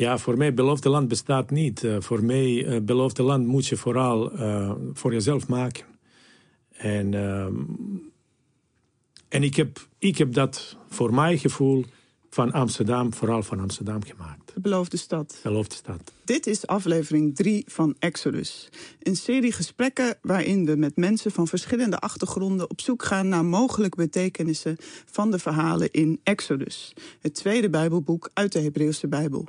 Ja, voor mij beloofde land bestaat niet. Uh, voor mij uh, beloofde land moet je vooral uh, voor jezelf maken. En, en ik, heb, ik heb dat voor mijn gevoel van Amsterdam, vooral van Amsterdam gemaakt. De beloofde stad. De beloofde stad. Dit is aflevering 3 van Exodus. Een serie gesprekken waarin we met mensen van verschillende achtergronden op zoek gaan naar mogelijke betekenissen van de verhalen in Exodus. Het tweede Bijbelboek uit de Hebreeuwse Bijbel.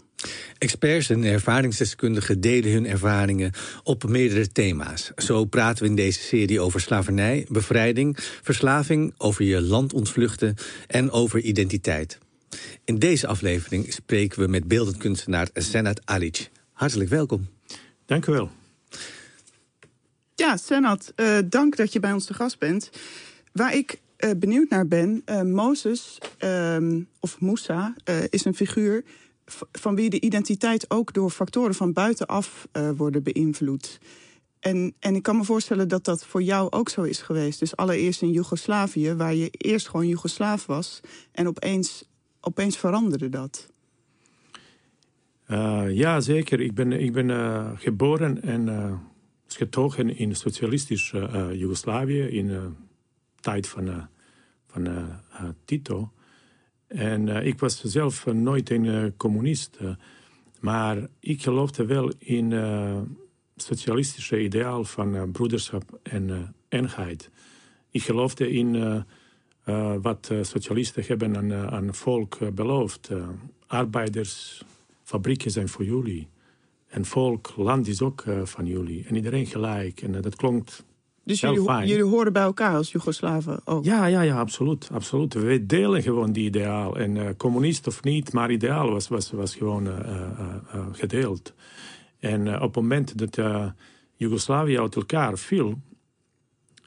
Experts en ervaringsdeskundigen delen hun ervaringen op meerdere thema's. Zo praten we in deze serie over slavernij, bevrijding, verslaving, over je land ontvluchten en over identiteit. In deze aflevering spreken we met beeldend kunstenaar Senat Alic. Hartelijk welkom. Dank u wel. Ja, Senat, uh, dank dat je bij ons te gast bent. Waar ik uh, benieuwd naar ben, uh, Mozes, ehm, of Moussa, is een figuur van wie de identiteit ook door factoren van buitenaf worden beïnvloed. En, en ik kan me voorstellen dat dat voor jou ook zo is geweest. Dus allereerst in Joegoslavië, waar je eerst gewoon Joegoslaaf was... en opeens opeens veranderde dat? Uh, ja, zeker. Ik ben, ik ben uh, geboren en uh, getogen in socialistisch Joegoslavië in de tijd van, van Tito. En ik was zelf nooit een communist, maar ik geloofde wel in het socialistische ideaal van broederschap en eenheid. Ik geloofde in wat uh, socialisten hebben aan, uh, aan volk beloofd. arbeiders, fabrieken zijn voor jullie. En volk, land is ook van jullie. En iedereen gelijk. En dat klonk dus jullie, jullie, horen bij elkaar als Joegoslaven ook? Ja, ja, ja absoluut. absoluut. We delen gewoon die ideaal. En communist of niet, maar ideaal was, was, was gewoon gedeeld. En op het moment dat Joegoslavië uit elkaar viel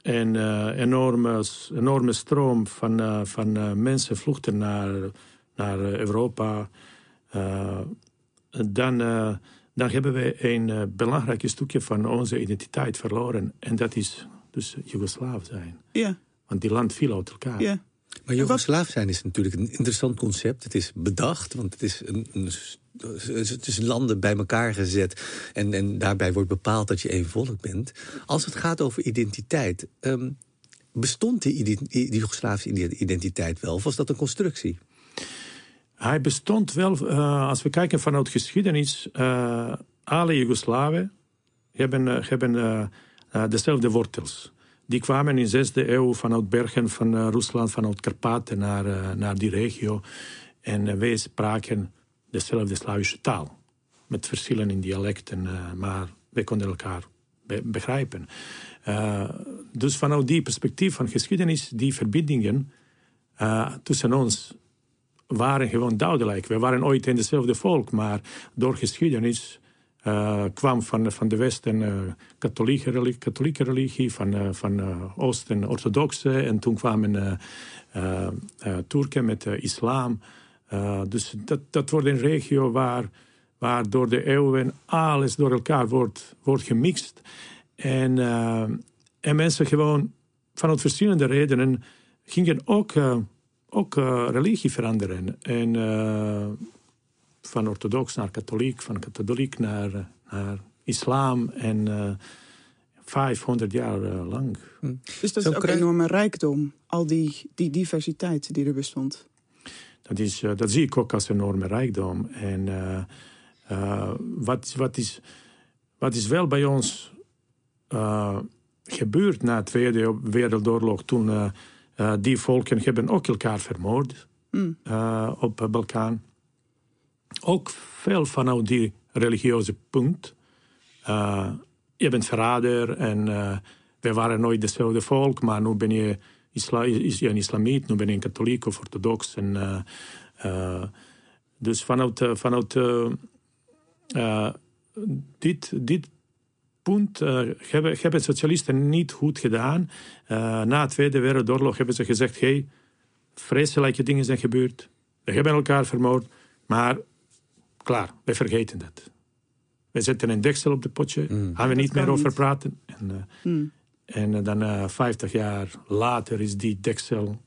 en uh, enorme, enorme stroom van, uh, van uh, mensen vluchten naar, naar Europa. dan, dan hebben we een belangrijk stukje van onze identiteit verloren. En dat is dus Joegoslaaf zijn. Ja. Want die land viel uit elkaar. Ja. Maar Joegoslaaf zijn is natuurlijk een interessant concept. Het is bedacht, want het is, een, een, het is landen bij elkaar gezet. En, en daarbij wordt bepaald dat je één volk bent. Als het gaat over identiteit, um, bestond die, die Joegoslavische identiteit wel? Of was dat een constructie? Hij bestond wel, uh, als we kijken vanuit geschiedenis. Uh, alle Joegoslaven hebben, uh, hebben dezelfde wortels die kwamen in de 6e eeuw vanuit bergen van uh, Rusland, vanuit Karpaten naar, uh, naar die regio. En uh, wij spraken dezelfde Slavische taal. Met verschillen in dialecten, maar wij konden elkaar be begrijpen. dus vanuit die perspectief van geschiedenis, die verbindingen tussen ons waren gewoon duidelijk. We waren ooit in dezelfde volk, maar door geschiedenis kwam van, van de Westen uh, katholieke, religie, katholieke religie, van, uh, van Oosten orthodoxe. En toen kwamen Turken met islam. dus dat, dat wordt een regio waar, waar door de eeuwen alles door elkaar wordt, wordt gemixt. En, en mensen gewoon vanuit verschillende redenen gingen ook, ook religie veranderen. En van orthodox naar katholiek, van katholiek naar, naar islam. En uh, eh, 500 jaar uh, lang. Hm. Dus dat is ook een enorme rijkdom, al die, die diversiteit die er bestond. Dat, is, uh, dat zie ik ook als een enorme rijkdom. En wat, wat, is, wat is wel bij ons gebeurd na de Tweede Wereldoorlog, toen die volken hebben ook elkaar vermoord hm. op Balkan ook veel vanuit die religieuze punt. Uh, je bent verrader en uh, we waren nooit dezelfde volk, maar nu ben je, isla is een islamiet, nu ben je een katholiek of orthodox. En, uh, dus vanuit, vanuit dit, dit punt hebben, hebben socialisten niet goed gedaan. na de Tweede Wereldoorlog hebben ze gezegd: hey, vreselijke dingen zijn gebeurd. We hebben elkaar vermoord. Maar Klaar, we vergeten dat. We zetten een deksel op de potje, mm. gaan we niet meer over praten. En, uh, mm. en uh, dan uh, 50 jaar later is die deksel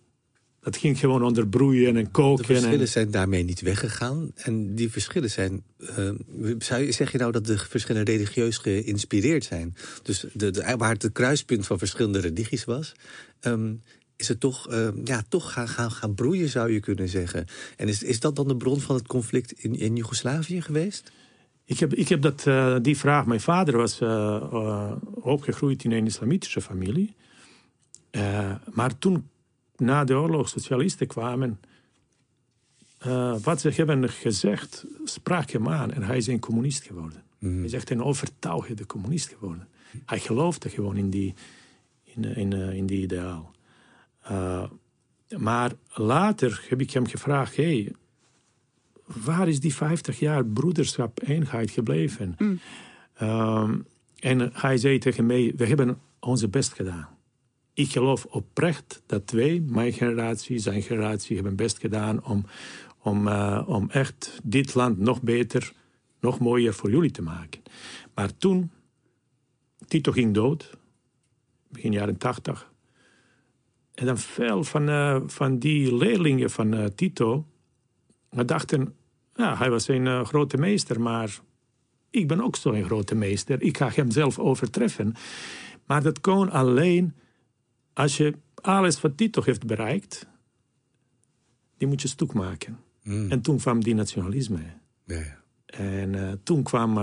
Dat ging gewoon onder broeien en koken. De verschillen en... zijn daarmee niet weggegaan. En die verschillen zijn. Uh, zeg je nou dat de verschillen religieus geïnspireerd zijn? Dus de, de, waar het de kruispunt van verschillende religies was. Um, is het toch, uh, ja, toch gaan, gaan, gaan broeien, zou je kunnen zeggen. En is, is dat dan de bron van het conflict in, in Joegoslavië geweest? Ik heb, ik heb dat, uh, die vraag. Mijn vader was uh, opgegroeid in een islamitische familie. maar toen, na de oorlog, socialisten kwamen. wat ze hebben gezegd, sprak hem aan. En hij is een communist geworden. Mm. Hij is echt een overtuigde communist geworden. Hij geloofde gewoon in die, in, in, in die ideaal. Uh, maar later heb ik hem gevraagd: hey, waar is die 50 jaar broederschap, eenheid gebleven? Mm. Uh, en hij zei tegen mij: We hebben onze best gedaan. Ik geloof oprecht dat wij, mijn generatie, zijn generatie, hebben best gedaan om, om, uh, om echt dit land nog beter, nog mooier voor jullie te maken. Maar toen, Tito ging dood, begin jaren 80. En dan veel van, uh, van die leerlingen van uh, Tito dachten, ja, hij was een uh, grote meester, maar ik ben ook zo'n grote meester. Ik ga hem zelf overtreffen. Maar dat kon alleen als je alles wat Tito heeft bereikt, die moet je stuk maken. Mm. En toen kwam die nationalisme. Ja, ja. En toen kwam,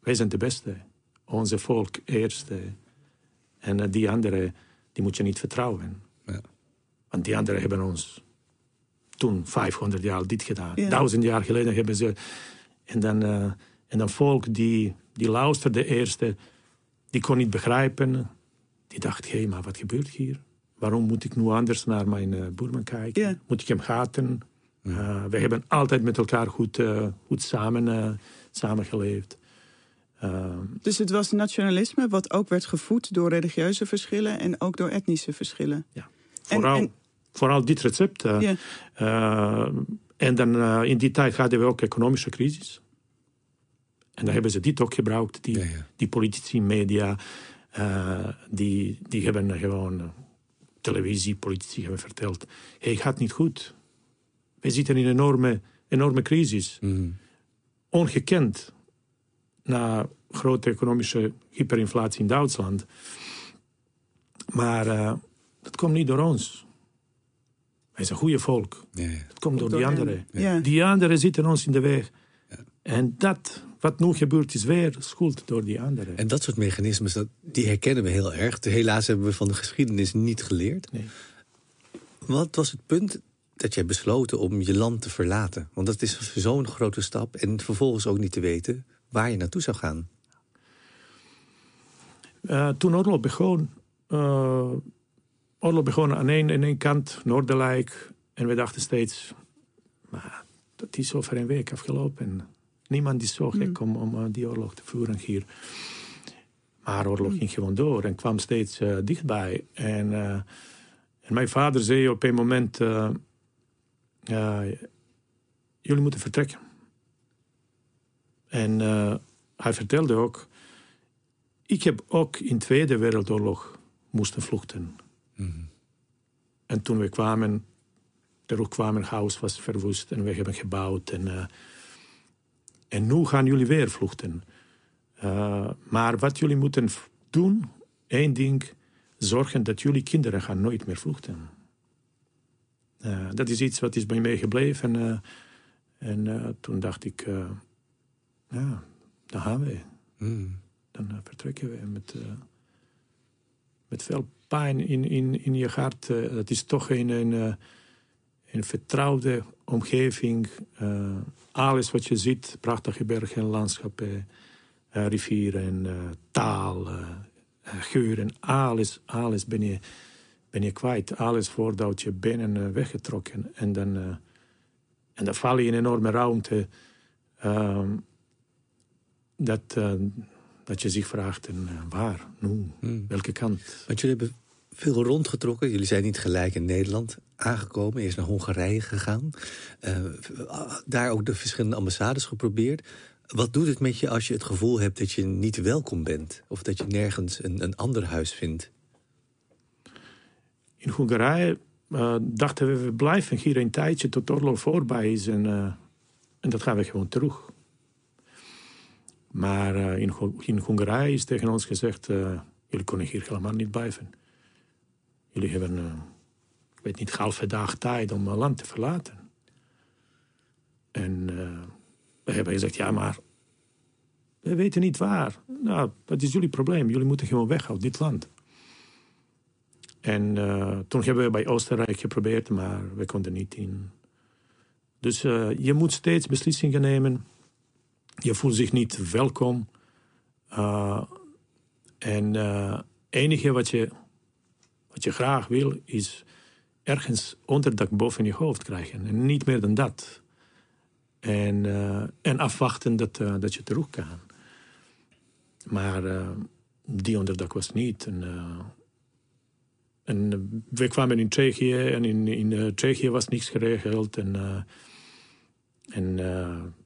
wij zijn de beste, onze volk eerste. En die andere die moet je niet vertrouwen. Ja. Want die anderen hebben ons toen 500 jaar dit gedaan. Duizend jaar geleden hebben ze. En dan, uh, en dan volk die, die luisterde eerste, die kon niet begrijpen. Die dacht, hé, hey, maar wat gebeurt hier? Waarom moet ik nu anders naar mijn uh, boerman kijken? Moet ik hem haten? Uh, we hebben altijd met elkaar goed, goed samen, samengeleefd. Ehm, dus het was nationalisme wat ook werd gevoed door religieuze verschillen en ook door etnische verschillen. Ja, vooral, vooral dit recept. Uh, en dan uh, in die tijd hadden we ook economische crisis. En dan hebben ze dit ook gebruikt, die, die politici, media, die, die hebben gewoon televisie, politici hebben verteld: hey, het gaat niet goed. We zitten in een enorme, enorme crisis. Mm. Ongekend na grote economische hyperinflatie in Duitsland. Maar uh, dat komt niet door ons. Wij zijn een goede volk. Ja, ja. Dat komt door, die anderen. Ja. Die anderen zitten ons in de weg. En dat, wat nu gebeurt, is weer schuld door die anderen. En dat soort mechanismes, dat, die herkennen we heel erg. Helaas hebben we van de geschiedenis niet geleerd. Nee. Wat was het punt dat jij besloten om je land te verlaten? Want dat is zo'n grote stap. En vervolgens ook niet te weten waar je naartoe zou gaan. Uh, toen oorlog begon, uh, oorlog begon aan één, aan één kant, Noorderlijk. En we dachten steeds, maar dat is over een week afgelopen. Niemand is zo gek mm. om, om uh, die oorlog te voeren hier. Maar oorlog mm. ging gewoon door en kwam steeds dichtbij. En, en, mijn vader zei op een moment, jullie moeten vertrekken. En hij vertelde ook ik heb ook in de Tweede Wereldoorlog moesten vluchten. Mm En toen we kwamen, terugkwamen, het huis was verwoest en we hebben gebouwd. En, uh, en nu gaan jullie weer vluchten. Uh, maar wat jullie moeten doen, één ding, zorgen dat jullie kinderen gaan nooit meer vluchten. Uh, dat is iets wat is bij mij gebleven. en toen dacht ik, ja, daar gaan we. Mm dan eh, vertrekken we met, uh, met veel pijn in, in, in je hart. Uh, het is toch een, een, een vertrouwde omgeving. alles wat je ziet, prachtige bergen en landschappen, rivieren, taal, geuren, alles, alles ben je, ben je kwijt. Alles voordat je binnen weggetrokken. En dan, en dan val je in een enorme ruimte. Ehm, dat dat je zich vraagt, en uh, waar, nu, hmm. welke kant. Want jullie hebben veel rondgetrokken. Jullie zijn niet gelijk in Nederland aangekomen. Eerst naar Hongarije gegaan. Uh, daar ook de verschillende ambassades geprobeerd. Wat doet het met je als je het gevoel hebt dat je niet welkom bent? Of dat je nergens een, een ander huis vindt? In Hongarije uh, dachten we, we blijven hier een tijdje tot oorlog voorbij is. En, uh, en dat gaan we gewoon terug. Maar uh, in, in Hongarije is tegen ons gezegd... jullie kunnen hier helemaal niet blijven. Jullie hebben, ik weet niet, halve dag tijd om het land te verlaten. En we hebben gezegd, ja, maar we weten niet waar. Nou, dat is jullie probleem. Jullie moeten gewoon weg uit dit land. En uh, toen hebben we bij Oostenrijk geprobeerd, maar we konden niet in. Dus uh, je moet steeds beslissingen nemen. Je voelt zich niet welkom. Uh, en het enige wat je, wat je graag wil, is ergens onderdak boven je hoofd krijgen. En niet meer dan dat. En, en afwachten dat, dat je terug kan. Maar die onderdak was niet. En, en eh, we kwamen in Tsjechië en in, in Tsjechië was niks geregeld. En, en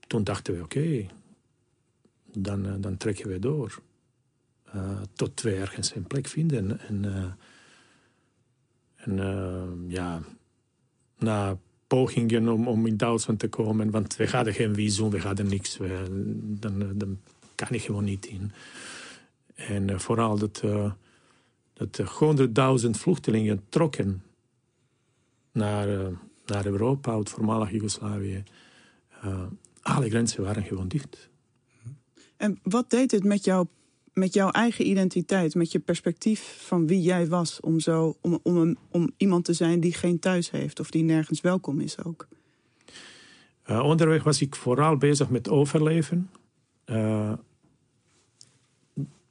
toen dachten we, oké, dan, dan trekken we door. tot we ergens een plek vinden. En, en ja, na pogingen om, om in Duitsland te komen, want we hadden geen visum, we hadden niks. Dan, dan kan ik gewoon niet in. En vooral dat dat 100.000 vluchtelingen trokken naar, naar Europa, uit voormalig Joegoslavië. Alle grenzen waren gewoon dicht. En wat deed het met, jou, met jouw eigen identiteit, met je perspectief van wie jij was, om, zo, om, om, om iemand te zijn die geen thuis heeft of die nergens welkom is ook? Uh, onderweg was ik vooral bezig met overleven.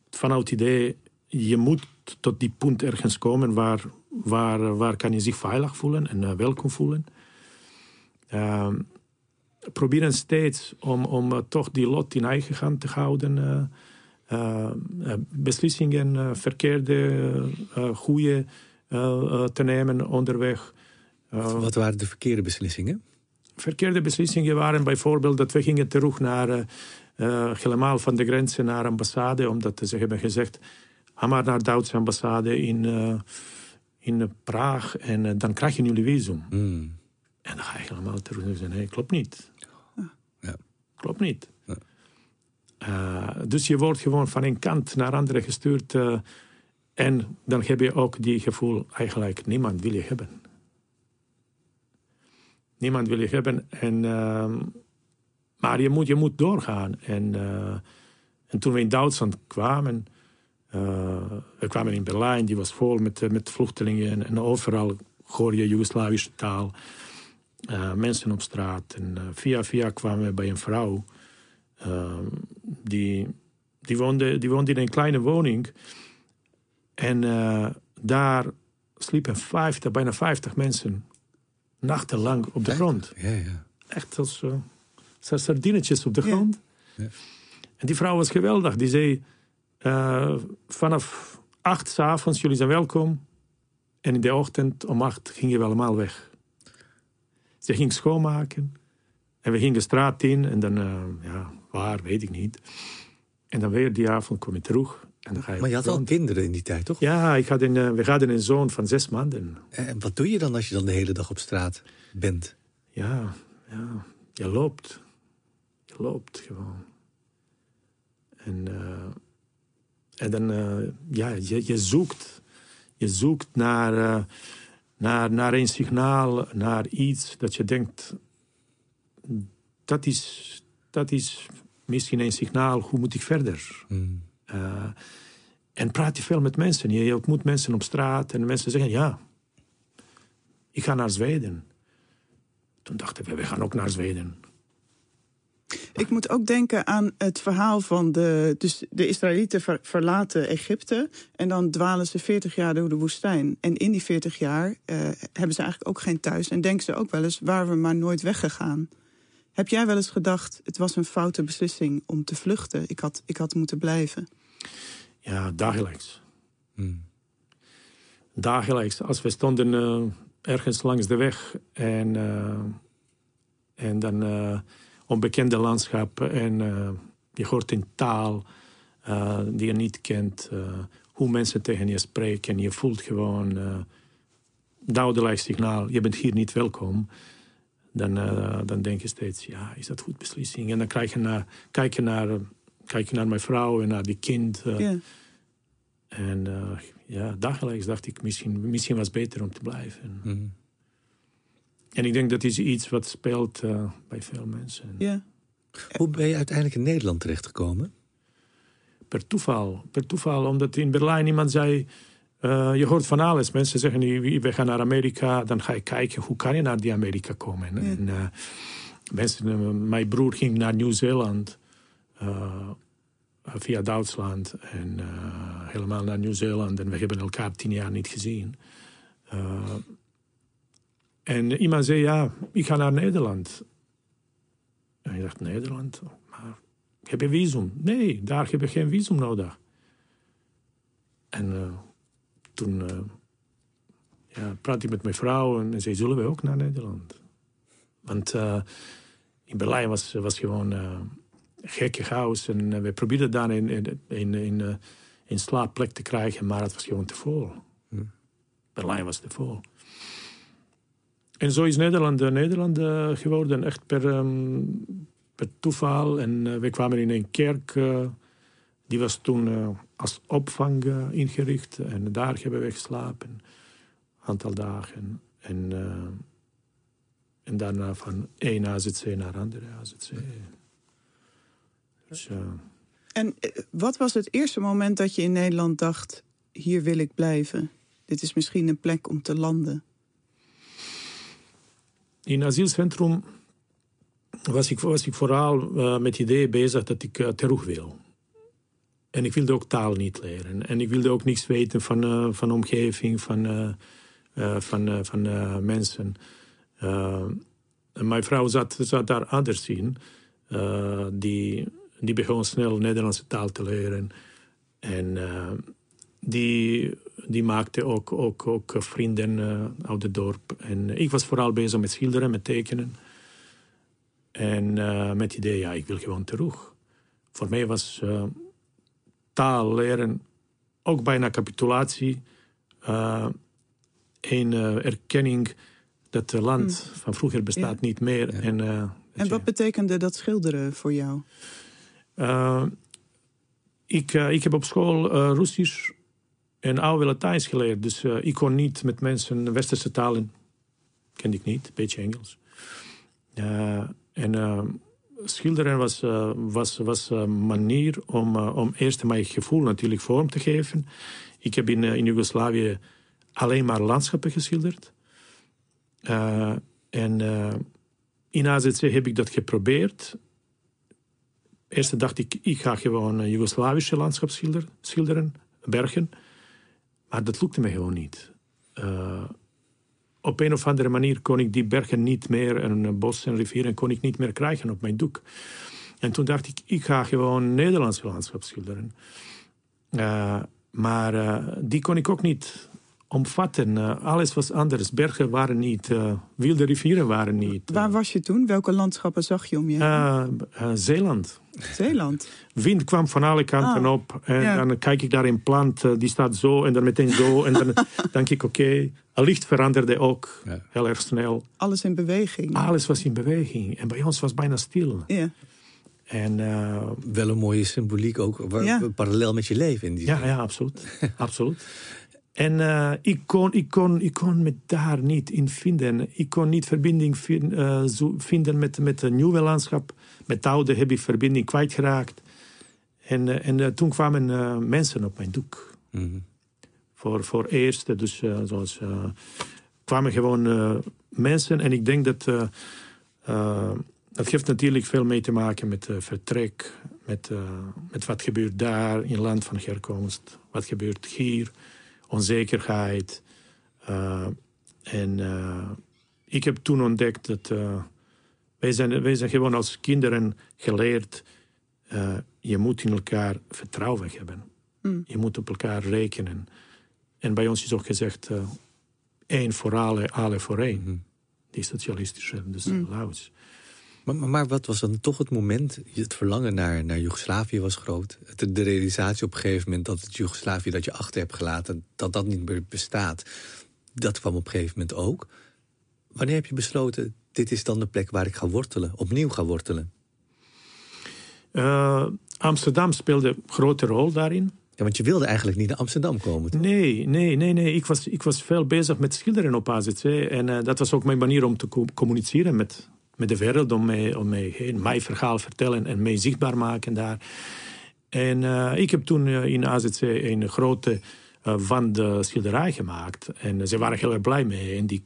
vanuit het idee, je moet tot die punt ergens komen waar, waar, waar kan je zich veilig voelen en uh, welkom voelen. Proberen steeds om, om uh, toch die lot in eigen hand te houden. Uh, beslissingen, verkeerde, goede te nemen onderweg. Wat waren de verkeerde beslissingen? Verkeerde beslissingen waren bijvoorbeeld dat we gingen terug naar helemaal van de grenzen naar ambassade, omdat ze hebben gezegd ga maar naar de Duitse ambassade in, in Praag en dan krijg je jullie visum. Mm. En dan ga je helemaal terug en zeggen, nee, klopt niet. Klopt niet. Ja. Uh, dus je wordt gewoon van een kant naar andere gestuurd. en dan heb je ook die gevoel, eigenlijk niemand wil je hebben. Niemand wil je hebben. En, ehm, maar je moet, je moet doorgaan. En, en toen we in Duitsland kwamen we kwamen in Berlijn, die was vol met, eh, met vluchtelingen. En overal hoor je Joegoslavische taal. Uh, mensen op straat. En via via kwamen we bij een vrouw. die, die, woonde, die woonde in een kleine woning. En daar sliepen 50, bijna 50 mensen nachtenlang op de grond. Ja, ja. Echt als uh, sardinetjes op de grond. Ja. En die vrouw was geweldig. Die zei vanaf acht s avonds, jullie zijn welkom. En in de ochtend om acht gingen we allemaal weg. Ze ging schoonmaken. En we gingen de straat in. En dan, uh, ja, waar, weet ik niet. En dan weer die avond kom je terug. En dan ga je maar je had al kinderen in die tijd, toch? Ja, ik had een, uh, we hadden een zoon van zes maanden. En wat doe je dan als je dan de hele dag op straat bent? Ja, ja je loopt. Je loopt gewoon. En... En dan, ja, je, je, zoekt, je zoekt naar, naar, naar een signaal, naar iets dat je denkt, dat is, dat is misschien een signaal, hoe moet ik verder? Mm. Uh, en praat je veel met mensen. Je, je ontmoet mensen op straat en mensen zeggen, ja, ik ga naar Zweden. Toen dachten we, we gaan ook naar Zweden. Ik moet ook denken aan het verhaal van de. Dus de Israëlieten verlaten Egypte. En dan dwalen ze 40 jaar door de woestijn. En in die 40 jaar uh, hebben ze eigenlijk ook geen thuis. En denken ze ook wel eens: waar we maar nooit weggegaan. Heb jij wel eens gedacht: het was een foute beslissing om te vluchten? Ik had, ik had moeten blijven. Ja, dagelijks. Hmm. Dagelijks. Als we stonden uh, ergens langs de weg en, uh, en dan onbekende landschappen. En uh, je hoort een taal uh, die je niet kent. Uh, hoe mensen tegen je spreken. Je voelt gewoon duidelijk signaal, je bent hier niet welkom, dan, uh, dan denk je steeds, ja, is dat goed beslissing? En dan kijk je naar, kijk je naar, kijk je naar mijn vrouw en naar die kind. Uh, Ja. En uh, ja, dagelijks dacht ik, misschien, misschien was het beter om te blijven. Mhm. En ik denk dat is iets wat speelt uh, bij veel mensen. Ja. Hoe ben je uiteindelijk in Nederland terechtgekomen? Per toeval. Per toeval, omdat in Berlijn iemand zei... Uh, je hoort van alles. Mensen zeggen, we gaan naar Amerika. Dan ga je kijken, hoe kan je naar die Amerika komen? Ja. En, uh, mensen, mijn broer ging naar Nieuw-Zeeland... Uh, via Duitsland en helemaal naar Nieuw-Zeeland. En we hebben elkaar tien jaar niet gezien. En iemand zei, ja, ik ga naar Nederland. En ik dacht, Nederland? Maar heb je visum? Nee, daar heb je geen visum nodig. En uh, toen uh, ja, praatte ik met mijn vrouw en zei, zullen we ook naar Nederland? Want uh, in Berlijn was, was gewoon gekke chaos. En we probeerden daar in, in, in, in, in slaapplek te krijgen, maar het was gewoon te vol. Hm. Berlijn was te vol. En zo is Nederland, Nederland geworden, echt per, um, per toeval. En uh, we kwamen in een kerk, die was toen als opvang ingericht. En daar hebben we geslapen, een aantal dagen. En, en daarna van één AZC naar andere AZC. Dus, en wat was het eerste moment dat je in Nederland dacht... hier wil ik blijven? Dit is misschien een plek om te landen. In asielcentrum was ik, was ik vooral uh, met het idee bezig dat ik uh, terug wil. En ik wilde ook taal niet leren. En ik wilde ook niets weten van, uh, van omgeving, van, van, van mensen. en mijn vrouw zat, zat daar anders in. die, die begon snel Nederlandse taal te leren. En die, die maakte ook, ook, ook vrienden uh, uit het dorp. En ik was vooral bezig met schilderen, met tekenen. En uh, met het idee, ja, ik wil gewoon terug. Voor mij was uh, taal leren ook bijna capitulatie. een erkenning dat het land hmm. van vroeger bestaat ja. niet meer. Ja. En, en wat betekende dat schilderen voor jou? ik, ik heb op school Russisch en oude Latijns geleerd. Dus uh, ik kon niet met mensen westerse talen. Kende ik niet, een beetje Engels. Uh, en uh, schilderen was, was, was een manier om, om eerst mijn gevoel natuurlijk vorm te geven. Ik heb in, in Joegoslavië alleen maar landschappen geschilderd. en in AZC heb ik dat geprobeerd. Eerst dacht ik, ik ga gewoon Joegoslavische landschap schilderen bergen. Maar dat lukte me gewoon niet. Uh, op een of andere manier kon ik die bergen niet meer, en bos en rivieren, kon ik niet meer krijgen op mijn doek. En toen dacht ik, ik ga gewoon Nederlandse landschap schilderen. Uh, maar die kon ik ook niet omvatten. alles was anders. Bergen waren niet, wilde rivieren waren niet. Waar was je toen? Welke landschappen zag je om je heen? Zeeland. Zeeland. Wind kwam van alle kanten Ah, op. En ja. dan kijk ik daar een plant, uh, die staat zo en dan meteen zo. en dan denk ik, oké, okay. het licht veranderde ook Ja. heel erg snel. Alles in beweging. Alles was in beweging. En bij ons was het bijna stil. Ja. En, uh, Wel een mooie symboliek ook, waar, Ja. parallel met je leven in die ja, zin. ja, absoluut. absoluut. En uh, ik, kon, ik, kon, ik kon me daar niet in vinden. Ik kon niet verbinding uh, zo vinden met, met het nieuwe landschap. Met oude heb ik verbinding kwijtgeraakt. En, uh, en toen kwamen mensen op mijn doek. Mhm. Voor, voor eerst, dus zoals... Kwamen gewoon mensen. En ik denk dat... Dat heeft natuurlijk veel mee te maken met vertrek. Met, met wat gebeurt daar in land van herkomst. Wat gebeurt hier. Onzekerheid. Uh, en uh, ik heb toen ontdekt dat... Uh, wij, zijn, wij zijn gewoon als kinderen geleerd... Uh, je moet in elkaar vertrouwen hebben. Mm. Je moet op elkaar rekenen. En bij ons is ook gezegd... Uh, één voor alle, alle voor één. Mhm. Die socialistische, dus Mm. Laos. Maar, maar, wat was dan toch het moment? Het verlangen naar, naar Joegoslavië was groot. Het- De realisatie op een gegeven moment dat het Joegoslavië dat je achter hebt gelaten, dat dat niet meer bestaat. dat kwam op een gegeven moment ook. Wanneer heb je besloten, dit is dan de plek waar ik ga wortelen, opnieuw ga wortelen? Uh, Amsterdam speelde een grote rol daarin. Ja, want je wilde eigenlijk niet naar Amsterdam komen. Toch? Nee, nee, nee, nee. Ik was, ik was veel bezig met schilderen op AZC. En uh, dat was ook mijn manier om te communiceren met, met de wereld. Om mij, om mij mijn verhaal vertellen en mij zichtbaar maken daar. En uh, ik heb toen in AZC een grote van de schilderij gemaakt. En ze waren heel erg blij mee. En die,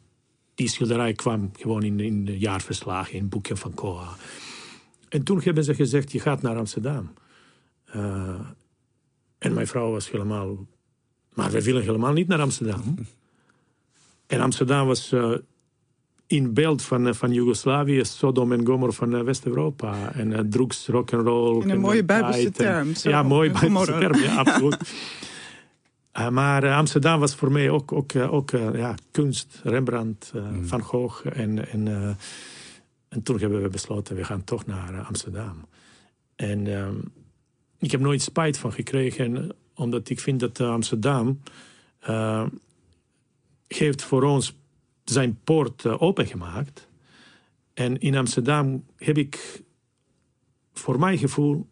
die schilderij kwam gewoon in, in de jaarverslagen, in boekje van Koa. En toen hebben ze gezegd, je gaat naar Amsterdam. En mijn vrouw was helemaal... Maar we willen helemaal niet naar Amsterdam. En Amsterdam was in beeld van, uh, van Joegoslavië, Sodom en Gomorra van West-Europa. En drugs, rock'n'roll. In een mooie Bijbelse term. ja, mooi Bijbelse term, ja, absoluut. maar Amsterdam was voor mij ook, ook, ook ja, kunst, Rembrandt, mm. Van Gogh en... en en toen hebben we besloten, we gaan toch naar uh, Amsterdam. En uh, ik heb nooit spijt van gekregen, omdat ik vind dat uh, Amsterdam uh, heeft voor ons zijn poort opengemaakt. En in Amsterdam heb ik voor mijn gevoel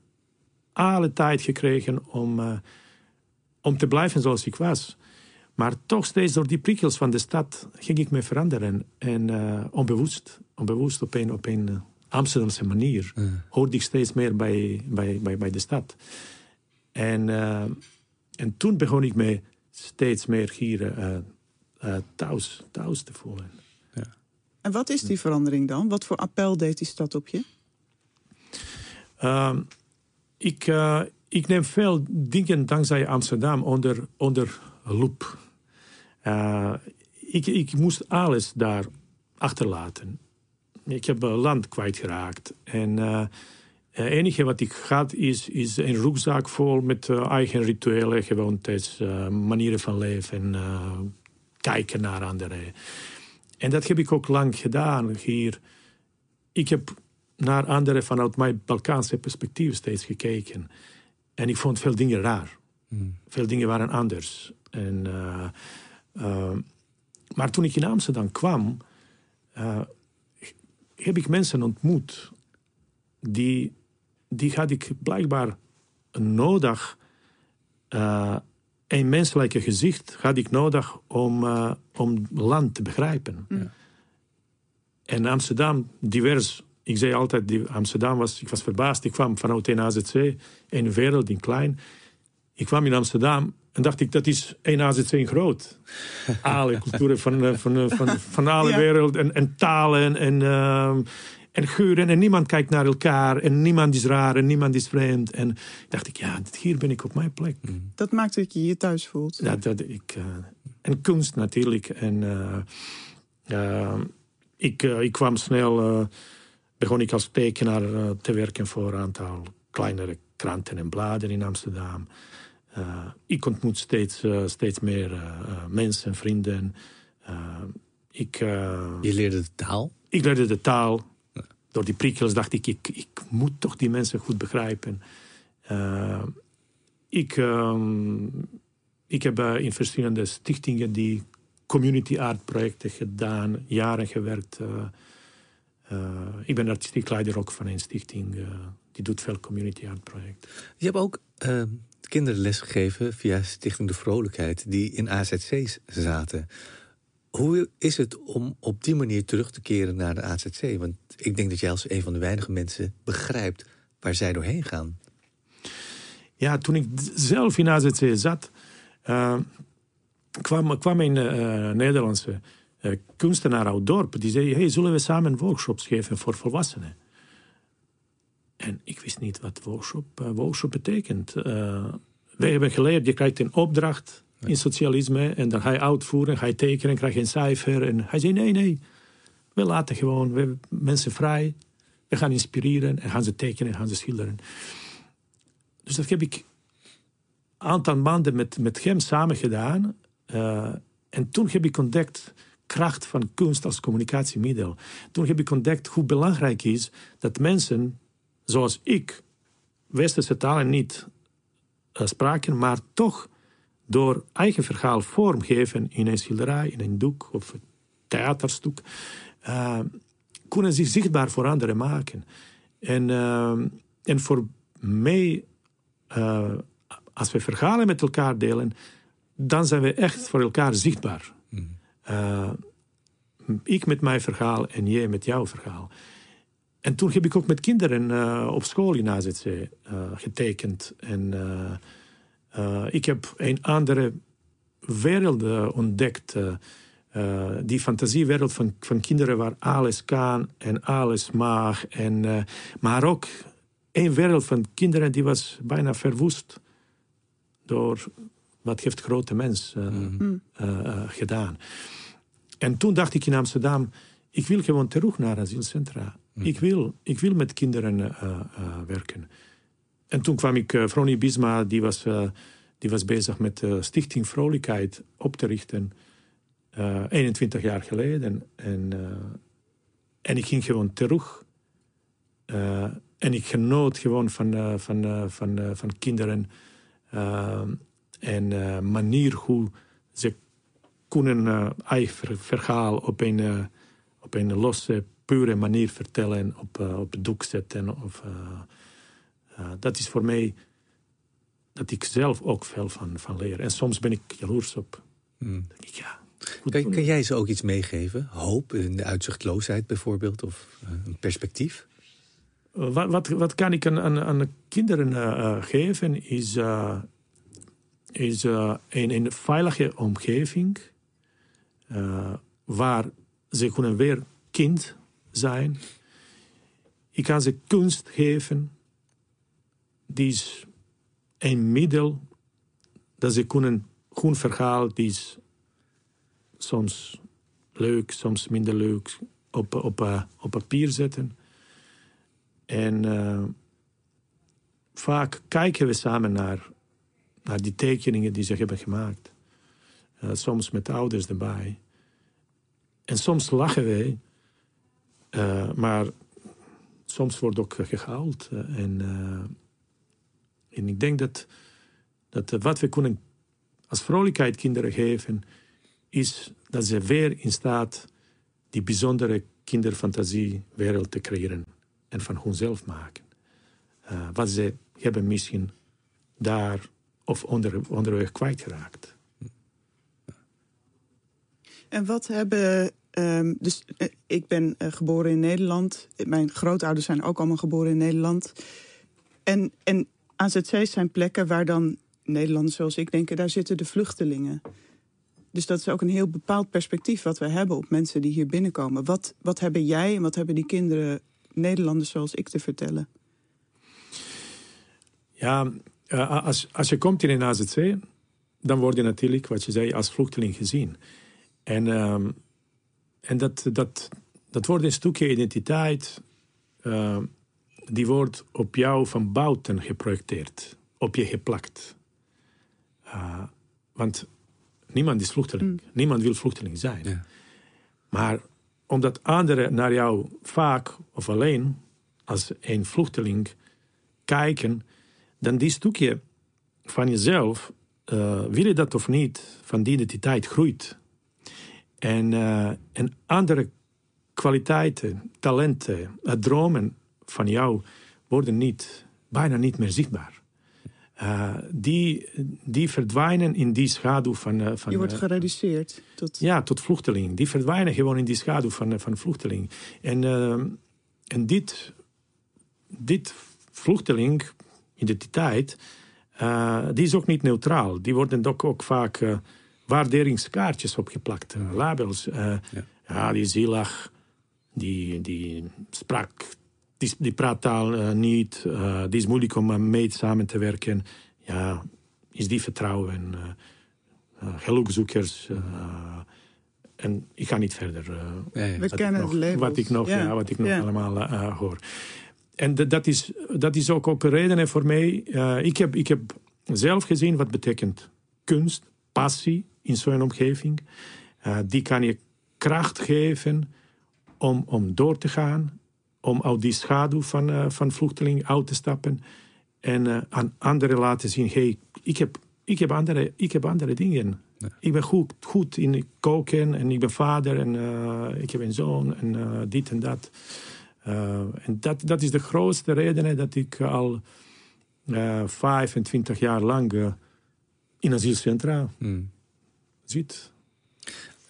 alle tijd gekregen om, om te blijven zoals ik was. Maar toch steeds door die prikkels van de stad ging ik me veranderen. En uh, onbewust, onbewust op een, op een uh, Amsterdamse manier hoorde ik steeds meer bij, bij, bij, bij de stad. En, en toen begon ik me steeds meer hier thuis, thuis te voelen. Ja. En wat is die verandering dan? Wat voor appel deed die stad op je? Ehm, ik, ik neem veel dingen dankzij Amsterdam onder, onder loep. Uh, ik, ik moest alles daar achterlaten. Ik heb land kwijtgeraakt. En uh, het enige wat ik had is, is een rugzak vol met uh, eigen rituelen, gewoontes, manieren van leven, kijken naar anderen. En dat heb ik ook lang gedaan hier. Ik heb naar anderen vanuit mijn Balkaanse perspectief steeds gekeken. En ik vond veel dingen raar. Mm. Veel dingen waren anders. En, uh, uh, maar toen ik in Amsterdam kwam, uh, heb ik mensen ontmoet die, die had ik blijkbaar nodig. Een menselijke gezicht had ik nodig om, om land te begrijpen. Ja. En Amsterdam, divers. Ik zei altijd, die Amsterdam was, ik was verbaasd. Ik kwam vanuit een AZC, een wereld in klein. Ik kwam in Amsterdam en dacht ik, dat is één AZC groot. Alle culturen van, eh, van, van, van, van alle ja. wereld en, en talen en, uh, en geuren. En niemand kijkt naar elkaar en niemand is raar en niemand is vreemd. En dacht ik, ja, hier ben ik op mijn plek. Mm. Dat maakt dat je je thuis voelt. Ja, dat, ik, uh, en kunst natuurlijk. En uh, ik, ik kwam snel, begon ik als tekenaar te werken voor een aantal kleinere kranten en bladen in Amsterdam. Uh, ik ontmoet steeds, uh, steeds meer uh, mensen, vrienden. ik, Je leerde de taal? Ik leerde de taal. Door die prikkels dacht ik, ik, ik moet toch die mensen goed begrijpen. ik, ehm, ik heb in verschillende stichtingen die community art projecten gedaan, jaren gewerkt. ik ben artistiek leider ook van een stichting die doet veel community art projecten. Je hebt ook ehm, kinderen lesgegeven via Stichting de Vrolijkheid, die in AZC's zaten. Hoe is het om op die manier terug te keren naar de AZC? Want ik denk dat jij als een van de weinige mensen begrijpt waar zij doorheen gaan. Ja, toen ik zelf in AZC zat, uh, kwam, kwam een uh, Nederlandse uh, kunstenaar uit dorp. Die zei, hey, zullen we samen workshops geven voor volwassenen? En ik wist niet wat workshop, workshop betekent. Wij hebben geleerd, je krijgt een opdracht in socialisme en dan ga je uitvoeren, ga je tekenen, krijg je een cijfer. En hij zei, nee, nee, we laten gewoon we, mensen vrij. We gaan inspireren en gaan ze tekenen, gaan ze schilderen. Dus dat heb ik een aantal maanden met, met hem samen gedaan. Uh, en toen heb ik ontdekt kracht van kunst als communicatiemiddel. Toen heb ik ontdekt hoe belangrijk is dat mensen zoals ik westerse talen niet uh, spraken, maar toch door eigen verhaal vormgeven in een schilderij, in een doek of een theaterstuk, uh, kunnen zich zichtbaar voor anderen maken. En, uh, en voor mij, uh, als we verhalen met elkaar delen, dan zijn we echt voor elkaar zichtbaar. Ik met mijn verhaal en jij met jouw verhaal. En toen heb ik ook met kinderen op school in AZC getekend. En uh, ik heb een andere wereld ontdekt. die fantasiewereld van, van kinderen waar alles kan en alles mag. En, maar ook een wereld van kinderen die was bijna verwoest door wat heeft grote mens mm. gedaan. En toen dacht ik in Amsterdam, ik wil gewoon terug naar asielcentra. Mm. Ik, wil, ik wil met kinderen uh, uh, werken. En toen kwam ik, uh, Bisma, die was, die was bezig met Stichting Vrolijkheid op te richten. 21 jaar geleden. En, en ik ging gewoon terug. en ik genoot gewoon van, van, van, van kinderen. en manier hoe ze kunnen eigen verhaal op een, op een losse pure manier vertellen, op, op doek zetten. Of, dat is voor mij dat ik zelf ook veel van, van leer. En soms ben ik jaloers op. Hmm. Denk ik, ja, kan, kan, jij ze ook iets meegeven? Hoop in de uitzichtloosheid bijvoorbeeld? Of een perspectief? Wat, wat, wat, kan ik aan, aan, aan kinderen uh, geven is, is een, een veilige omgeving waar ze kunnen weer kind zijn. Ik kan ze kunst geven. Die is een middel dat ze kunnen goed verhaal, die is soms leuk, soms minder leuk, op, op, uh, op papier zetten. En uh, vaak kijken we samen naar, naar die tekeningen die ze hebben gemaakt. Uh, soms met ouders erbij. En soms lachen wij maar soms wordt ook gehaald. En, en ik denk dat, dat wat we kunnen als vrolijkheid kinderen geven, is dat ze weer in staat die bijzondere kinderfantasiewereld te creëren en van hunzelf maken. wat ze hebben misschien daar of onder, onderweg kwijtgeraakt. En wat hebben Um, dus uh, ik ben uh, geboren in Nederland. Mijn grootouders zijn ook allemaal geboren in Nederland. En, en AZC's zijn plekken waar dan Nederlanders zoals ik denken, daar zitten de vluchtelingen. Dus dat is ook een heel bepaald perspectief wat we hebben op mensen die hier binnenkomen. Wat, wat hebben jij en wat hebben die kinderen, Nederlanders zoals ik, te vertellen? Ja, uh, als, als je komt in een AZC, dan word je natuurlijk, wat je zei, als vluchteling gezien. En um, en dat, dat, dat wordt een stukje identiteit, uh, die wordt op jou van buiten geprojecteerd, op je geplakt. Uh, want niemand is vluchteling, mm. niemand wil vluchteling zijn. Ja. Maar omdat anderen naar jou vaak of alleen als een vluchteling kijken, dan die stukje van jezelf, uh, wil je dat of niet, van die identiteit groeit. En, uh, en andere kwaliteiten, talenten, dromen van jou worden niet, bijna niet meer zichtbaar. Uh, die, die verdwijnen in die schaduw van... van Je wordt gereduceerd tot... Ja, tot vluchteling. Die verdwijnen gewoon in die schaduw van, van vluchteling. En, en dit, dit vluchteling, identiteit, die is ook niet neutraal. Die worden ook, ook vaak waarderingskaartjes opgeplakt, uh, labels. Uh, ja. ja. die zielig, die, die sprak, die, die praat taal uh, niet, die is moeilijk om mee samen te werken. Ja, is die vertrouwen, gelukzoekers. en ik ga niet verder. We kennen nog, het Wat ik nog, ja. wat ik nog allemaal hoor. En dat is, dat is ook, ook een reden voor mij. ik, heb, ik heb zelf gezien wat betekent kunst, passie, in zo'n omgeving. Uh, die kan je kracht geven om, om door te gaan, om uit die schaduw van, uh, van vluchteling uit te stappen en uh, aan anderen laten zien: hey, ik, heb, ik, heb, andere, ik heb andere dingen. Ik ben goed, goed in koken en ik ben vader en ik heb een zoon en dit en dat. en dat, dat is de grootste reden dat ik al 25 jaar lang in asielcentra hmm. zit.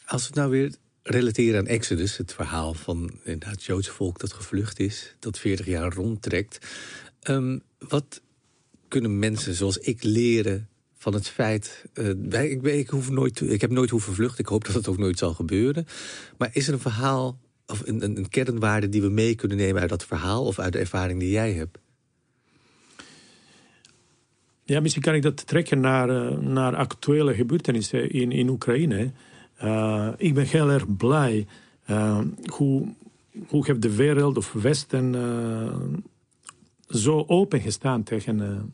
Als we het nou weer relateren aan Exodus, het verhaal van het Joodse volk dat gevlucht is, dat 40 jaar rondtrekt. Um, wat kunnen mensen zoals ik leren van het feit. Uh, ik, ik, hoef nooit, ik heb nooit hoeven vluchten. Ik hoop dat het ook nooit zal gebeuren. Maar is er een verhaal of een, een, een kernwaarde die we mee kunnen nemen uit dat verhaal of uit de ervaring die jij hebt? Ja, misschien kan ik dat trekken naar, uh, naar actuele gebeurtenissen in, in Oekraïne. Uh, ik ben heel erg blij uh, hoe, hoe heeft de wereld of Westen zo open gestaan tegen.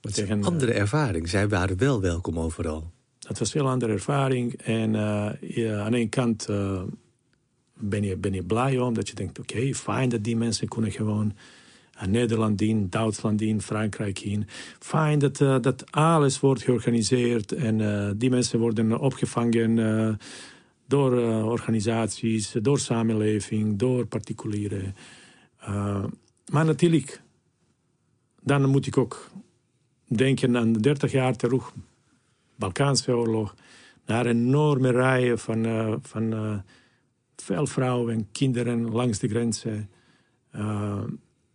Is een andere ervaring. Zij waren wel welkom overal. Dat was een heel andere ervaring. En ja, aan de ene kant ben, je, ben je blij om dat je denkt: oké, fijn dat die mensen kunnen gewoon Nederland in, Duitsland in, Frankrijk in. Fijn dat, uh, dat alles wordt georganiseerd en uh, die mensen worden opgevangen uh, door organisaties, door samenleving, door particulieren. maar natuurlijk, dan moet ik ook denken aan 30 jaar terug, Balkaanse oorlog, naar enorme rijen van, van veel vrouwen en kinderen langs de grenzen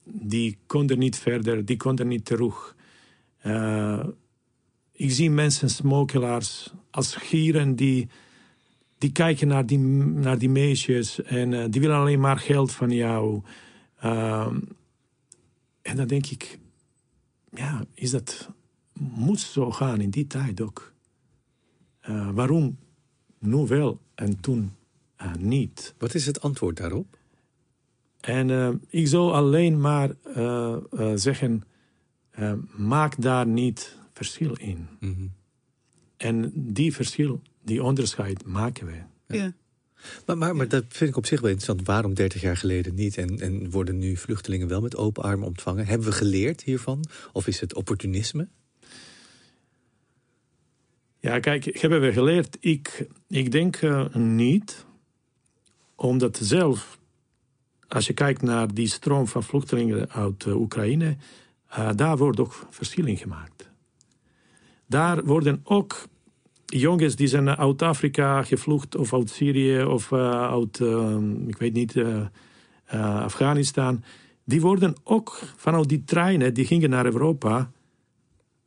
die konden niet verder, die konden niet terug. Uh, ik zie mensen, smokkelaars, als gieren die, die kijken naar die, naar die meisjes en uh, die willen alleen maar geld van jou. Uh, en dan denk ik, ja, is dat, moet zo gaan in die tijd ook. waarom nu wel en toen niet? Wat is het antwoord daarop? En uh, ik zou alleen maar uh, uh, zeggen, maak daar niet verschil in. Mm -hmm. En die verschil, die onderscheid maken wij. Ja. Maar, maar, maar, dat vind ik op zich wel interessant. Waarom 30 jaar geleden niet? En, en worden nu vluchtelingen wel met open armen ontvangen? Hebben we geleerd hiervan? Of is het opportunisme? Ja, kijk, hebben we geleerd? Ik, ik denk niet. Omdat zelf als je kijkt naar die stroom van vluchtelingen uit uh, Oekraïne, uh, daar wordt ook verschil in gemaakt. Daar worden ook jongens die zijn uit Afrika gevlucht of uit Syrië of uh, uit, ik weet niet, Afghanistan. Die worden ook vanuit die treinen, die gingen naar Europa,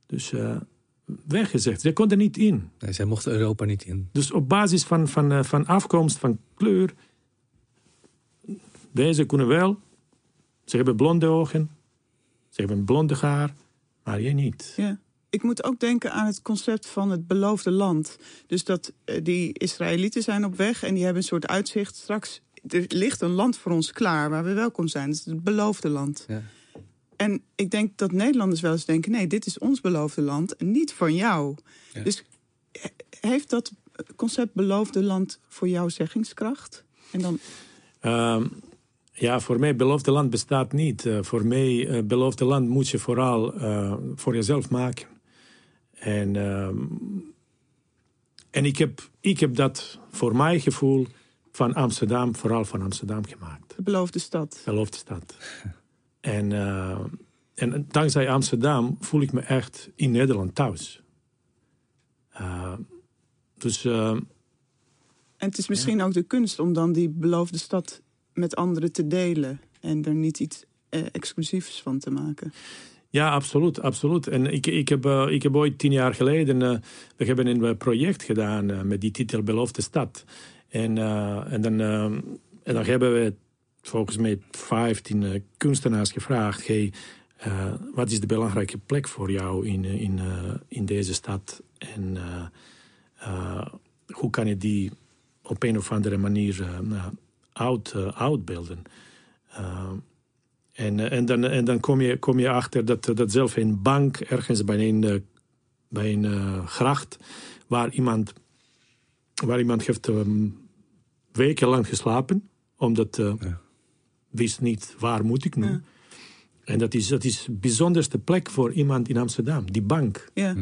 dus weggezegd. Ze konden niet in. Nee, zij mochten Europa niet in. Dus op basis van, van, van afkomst, van kleur, deze kunnen wel. Ze hebben blonde ogen. Ze hebben blonde haar. Maar jij niet. Ja. Ik moet ook denken aan het concept van het beloofde land. Dus dat uh, die Israëlieten zijn op weg en die hebben een soort uitzicht. Straks er ligt een land voor ons klaar waar we welkom zijn. Het is het beloofde land. Ja. En ik denk dat Nederlanders wel eens denken: nee, dit is ons beloofde land en niet van jou. Ja. Dus heeft dat concept beloofde land voor jou zeggingskracht? En dan. Um, ja, voor mij beloofde land bestaat niet. Uh, voor mij uh, beloofde land moet je vooral uh, voor jezelf maken. En, en ik, heb, ik heb dat voor mijn gevoel van Amsterdam, vooral van Amsterdam gemaakt. De beloofde stad. De beloofde stad. en, en dankzij Amsterdam voel ik me echt in Nederland thuis. dus... en het is misschien ook de kunst om dan die beloofde stad met anderen te delen en er niet iets eh, exclusiefs van te maken. Ja, absoluut. absoluut. En ik, ik, heb, uh, ik heb ooit tien jaar geleden, uh, we hebben een project gedaan met die titel Beloofde Stad. En, en, dan, en dan hebben we volgens mij 15 kunstenaars gevraagd, hey, wat is de belangrijke plek voor jou in, in, in deze stad? En hoe kan je die op een of andere manier oud, uh, uitbeelden. Uh, en, eh, en, dan, en dan kom je, kom je achter dat, dat zelf een bank ergens bij een, bij een gracht, waar iemand, waar iemand heeft um, wekenlang geslapen, omdat uh, ja. wist niet waar moet ik nu. Ja. En dat is, dat is de bijzonderste plek voor iemand in Amsterdam, die bank. Ja,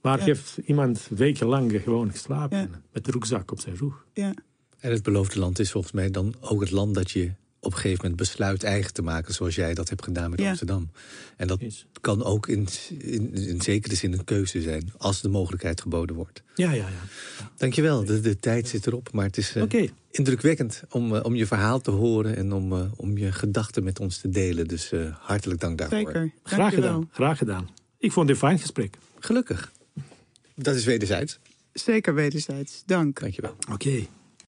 Waar Ja. heeft iemand wekenlang gewoon geslapen Ja. met de rugzak op zijn rug. ja. En het beloofde land is volgens mij dan ook het land dat je op een gegeven moment besluit eigen te maken, zoals jij dat hebt gedaan met Ja. Amsterdam. En dat Is. kan ook in, in, in zekere zin een keuze zijn, als de mogelijkheid geboden wordt. Ja, ja, ja. Dankjewel, de, de tijd zit erop, maar het is eh, indrukwekkend om, eh, om je verhaal te horen en om, eh, om je gedachten met ons te delen. Dus eh, hartelijk dank daarvoor. Zeker. Graag gedaan. Graag gedaan. Ik vond het een fijn gesprek. Gelukkig. Dat is wederzijds. Zeker wederzijds. Dank. Dankjewel. Oké.